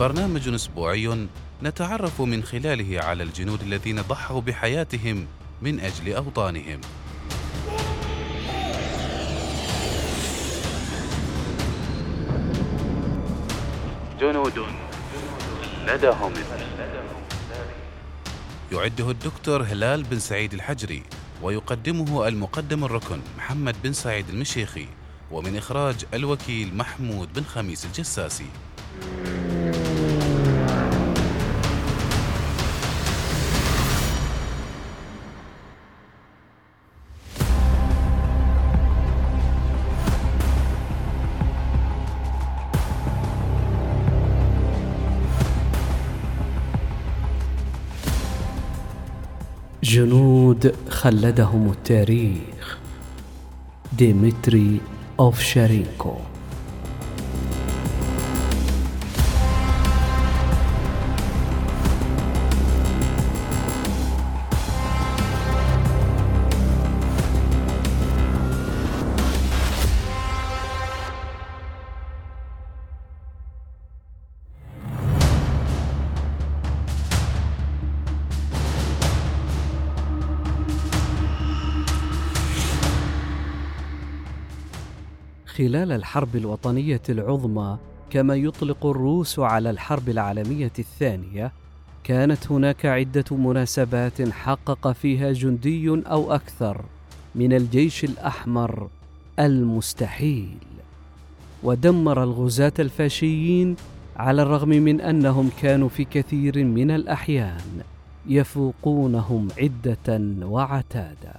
برنامج أسبوعي نتعرف من خلاله على الجنود الذين ضحوا بحياتهم من أجل أوطانهم. جنود لدهم. يعده الدكتور هلال بن سعيد الحجري ويقدمه المقدم الركن محمد بن سعيد المشيخي ومن إخراج الوكيل محمود بن خميس الجساسي. جنود خلدهم التاريخ. ديمتري أوفشارينكو. خلال الحرب الوطنية العظمى كما يطلق الروس على الحرب العالمية الثانية كانت هناك عدة مناسبات حقق فيها جندي أو أكثر من الجيش الأحمر المستحيل. ودمر الغزاة الفاشيين على الرغم من أنهم كانوا في كثير من الأحيان يفوقونهم عدة وعتادا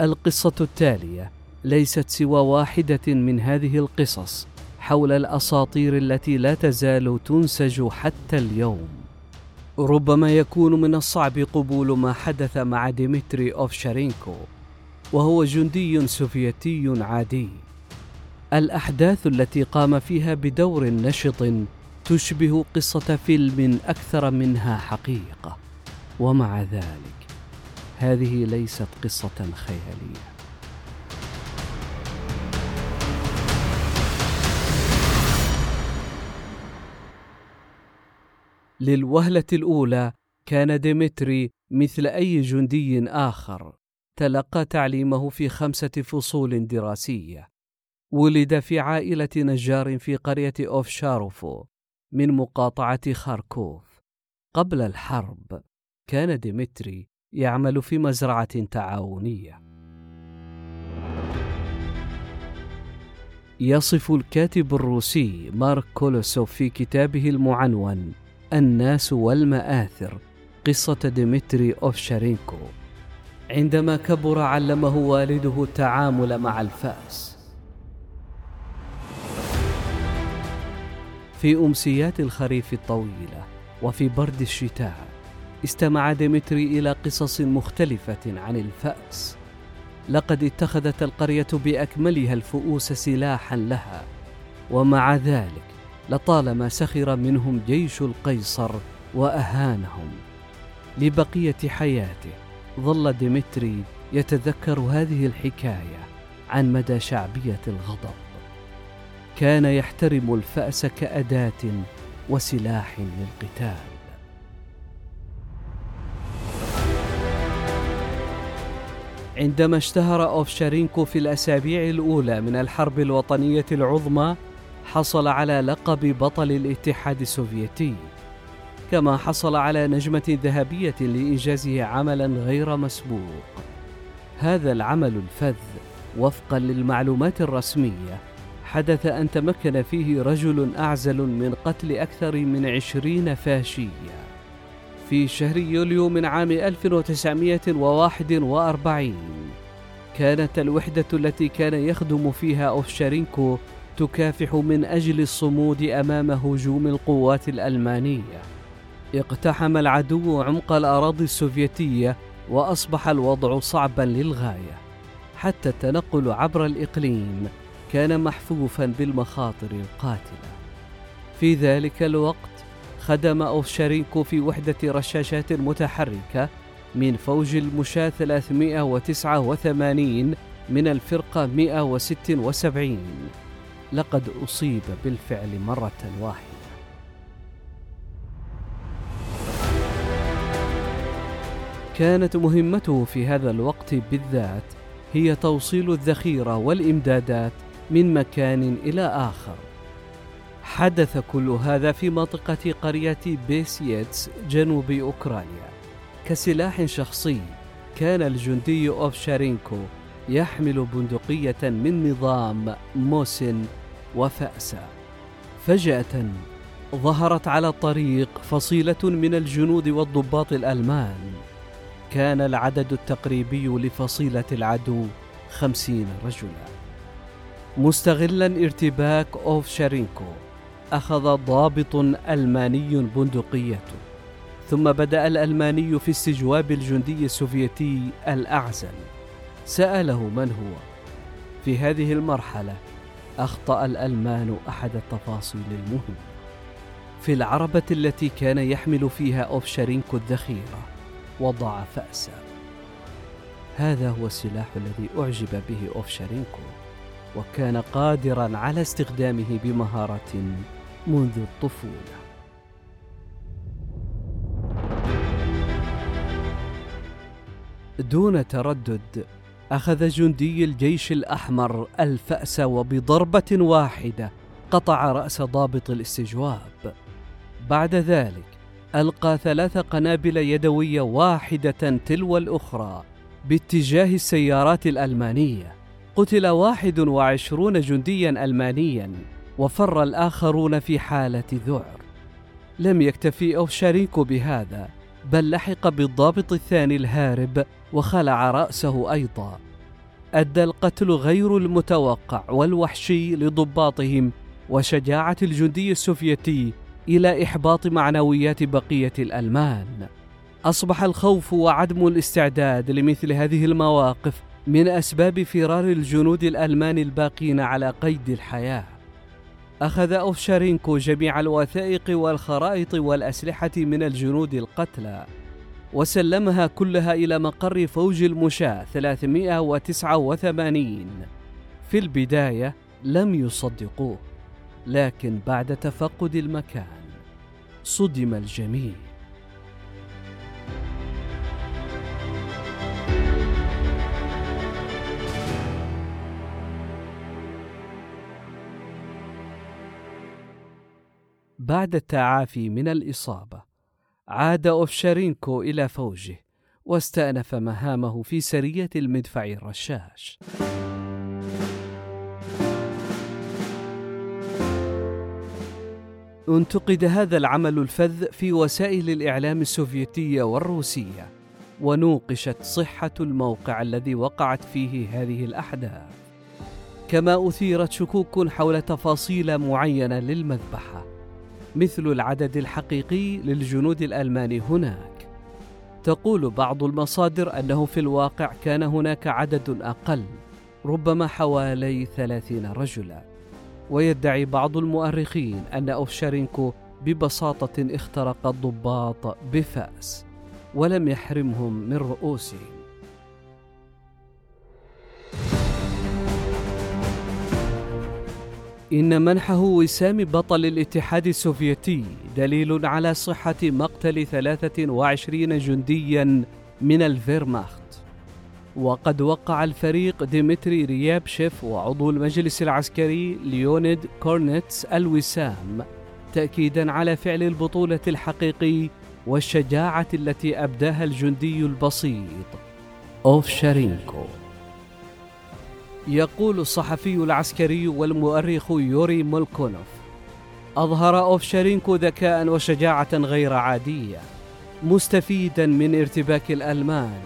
القصة التالية ليست سوى واحدة من هذه القصص حول الأساطير التي لا تزال تنسج حتى اليوم. ربما يكون من الصعب قبول ما حدث مع ديمتري اوفشارينكو وهو جندي سوفيتي عادي. الأحداث التي قام فيها بدور نشط تشبه قصة فيلم أكثر منها حقيقة ومع ذلك هذه ليست قصة خيالية. للوهلة الأولى كان ديمتري مثل أي جندي آخر. تلقى تعليمه في خمسة فصول دراسية. ولد في عائلة نجار في قرية اوفشاروفو من مقاطعة خاركوف. قبل الحرب كان ديمتري يعمل في مزرعة تعاونية. يصف الكاتب الروسي مارك كولوسوف في كتابه المعنون الناس والمآثر قصة ديمتري أوفشارينكو. عندما كبر علمه والده التعامل مع الفأس. في أمسيات الخريف الطويلة وفي برد الشتاء استمع ديمتري إلى قصص مختلفة عن الفأس. لقد اتخذت القرية بأكملها الفؤوس سلاحا لها ومع ذلك لطالما سخر منهم جيش القيصر وأهانهم لبقية حياته. ظل ديمتري يتذكر هذه الحكاية عن مدى شعبية الغضب. كان يحترم الفأس كأداة وسلاح للقتال. عندما اشتهر أوفشارينكو في الأسابيع الأولى من الحرب الوطنية العظمى حصل على لقب بطل الاتحاد السوفيتي. كما حصل على نجمة ذهبية لإنجازه عملا غير مسبوق. هذا العمل الفذ وفقا للمعلومات الرسمية حدث أن تمكن فيه رجل أعزل من قتل أكثر من عشرين فاشية. في شهر يوليو من عام 1941 كانت الوحدة التي كان يخدم فيها أوفشارينكو تكافح من أجل الصمود أمام هجوم القوات الألمانية. اقتحم العدو عمق الأراضي السوفيتية وأصبح الوضع صعبا للغاية. حتى التنقل عبر الإقليم كان محفوفا بالمخاطر القاتلة. في ذلك الوقت خدم أوفشارينكو في وحدة رشاشات متحركة من فوج المشاة 389 من الفرقة 176 لقد أصيب بالفعل مرة واحدة. كانت مهمته في هذا الوقت بالذات هي توصيل الذخيرة والإمدادات من مكان إلى آخر. حدث كل هذا في منطقة قرية بيسيتس جنوب أوكرانيا. كسلاح شخصي كان الجندي أوفشارينكو يحمل بندقية من نظام موسن وفأسا فجأة ظهرت على الطريق فصيلة من الجنود والضباط الألمان. كان العدد التقريبي لفصيلة العدو خمسين رجلا. مستغلا ارتباك أوفشارينكو أخذ ضابط ألماني بندقيته ثم بدأ الألماني في استجواب الجندي السوفيتي الأعزل. سأله من هو. في هذه المرحلة أخطأ الألمان أحد التفاصيل المهمة. في العربة التي كان يحمل فيها أوفشارينكو الذخيرة وضع فأسا. هذا هو السلاح الذي أعجب به أوفشارينكو وكان قادرا على استخدامه بمهارة منذ الطفولة. دون تردد أخذ جندي الجيش الأحمر الفأس وبضربة واحدة قطع رأس ضابط الاستجواب. بعد ذلك ألقى ثلاث قنابل يدوية واحدة تلو الأخرى باتجاه السيارات الألمانية. قتل واحد وعشرون جنديا ألمانيا وفر الآخرون في حالة ذعر. لم يكتفي أوفشارينكو بهذا بل لحق بالضابط الثاني الهارب وخلع رأسه أيضا. أدى القتل غير المتوقع والوحشي لضباطهم وشجاعة الجندي السوفيتي إلى إحباط معنويات بقية الألمان. أصبح الخوف وعدم الاستعداد لمثل هذه المواقف من أسباب فرار الجنود الألمان الباقين على قيد الحياة. أخذ أوفشارينكو جميع الوثائق والخرائط والأسلحة من الجنود القتلى وسلمها كلها إلى مقر فوج المشاة 389 في البداية لم يصدقوه لكن بعد تفقد المكان صدم الجميع. بعد التعافي من الإصابة عاد أوفشارينكو إلى فوجه واستأنف مهامه في سرية المدفع الرشاش. انتقد هذا العمل الفذ في وسائل الإعلام السوفيتية والروسية ونوقشت صحة الموقع الذي وقعت فيه هذه الأحداث. كما أثيرت شكوك حول تفاصيل معينة للمذبحة. مثل العدد الحقيقي للجنود الألمان هناك. تقول بعض المصادر أنه في الواقع كان هناك عدد أقل ربما حوالي ثلاثين رجلا. ويدعي بعض المؤرخين أن أوفشارينكو ببساطة اخترق الضباط بفأس ولم يحرمهم من رؤوسهم. إن منحه وسام بطل الاتحاد السوفيتي دليل على صحة مقتل 23 جنديا من الفيرماخت. وقد وقع الفريق ديمتري ريابشيف وعضو المجلس العسكري ليونيد كورنيتس الوسام تأكيدا على فعل البطولة الحقيقي والشجاعة التي أبداها الجندي البسيط أوفشارينكو يقول الصحفي العسكري والمؤرخ يوري مولكونوف. أظهر أوفشارينكو ذكاء وشجاعة غير عادية مستفيدا من ارتباك الألمان.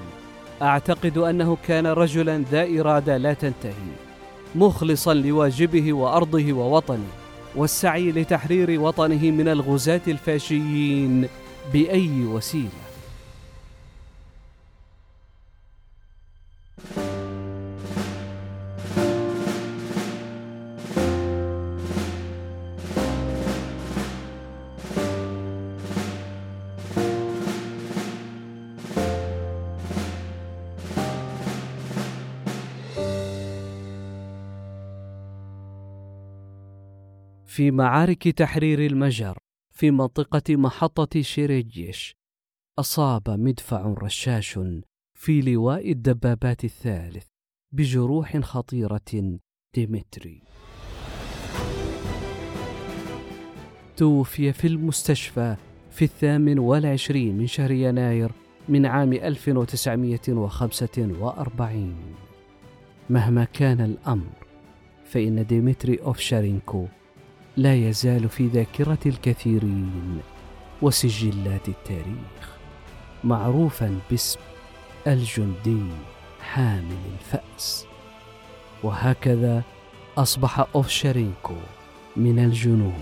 أعتقد أنه كان رجلا ذا إرادة لا تنتهي مخلصا لواجبه وأرضه ووطنه والسعي لتحرير وطنه من الغزاة الفاشيين بأي وسيلة. في معارك تحرير المجر في منطقة محطة شيريجيش أصاب مدفع رشاش في لواء الدبابات الثالث بجروح خطيرة ديمتري. توفي في المستشفى في الثامن والعشرين من شهر يناير من عام 1945 مهما كان الأمر فإن ديمتري أوفشارينكو لا يزال في ذاكرة الكثيرين وسجلات التاريخ معروفا باسم الجندي حامل الفأس. وهكذا أصبح أوفشارينكو من الجنود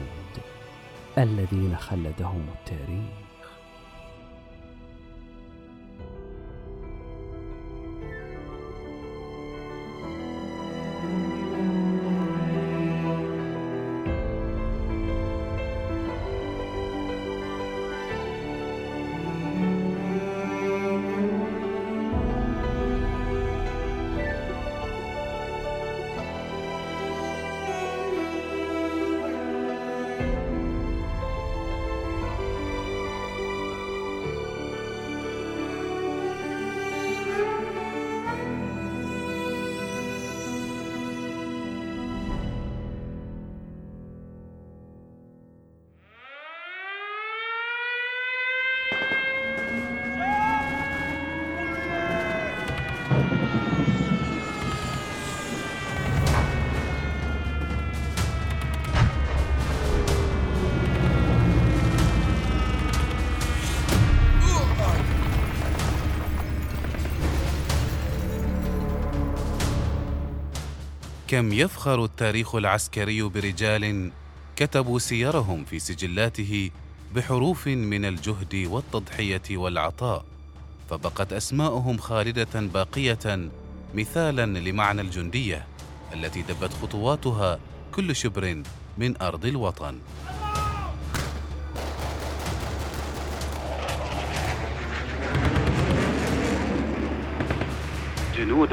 الذين خلدهم التاريخ. كم يفخر التاريخ العسكري برجال كتبوا سيرهم في سجلاته بحروف من الجهد والتضحية والعطاء فبقت اسماءهم خالدة باقية مثالا لمعنى الجندية التي دبت خطواتها كل شبر من أرض الوطن. جنود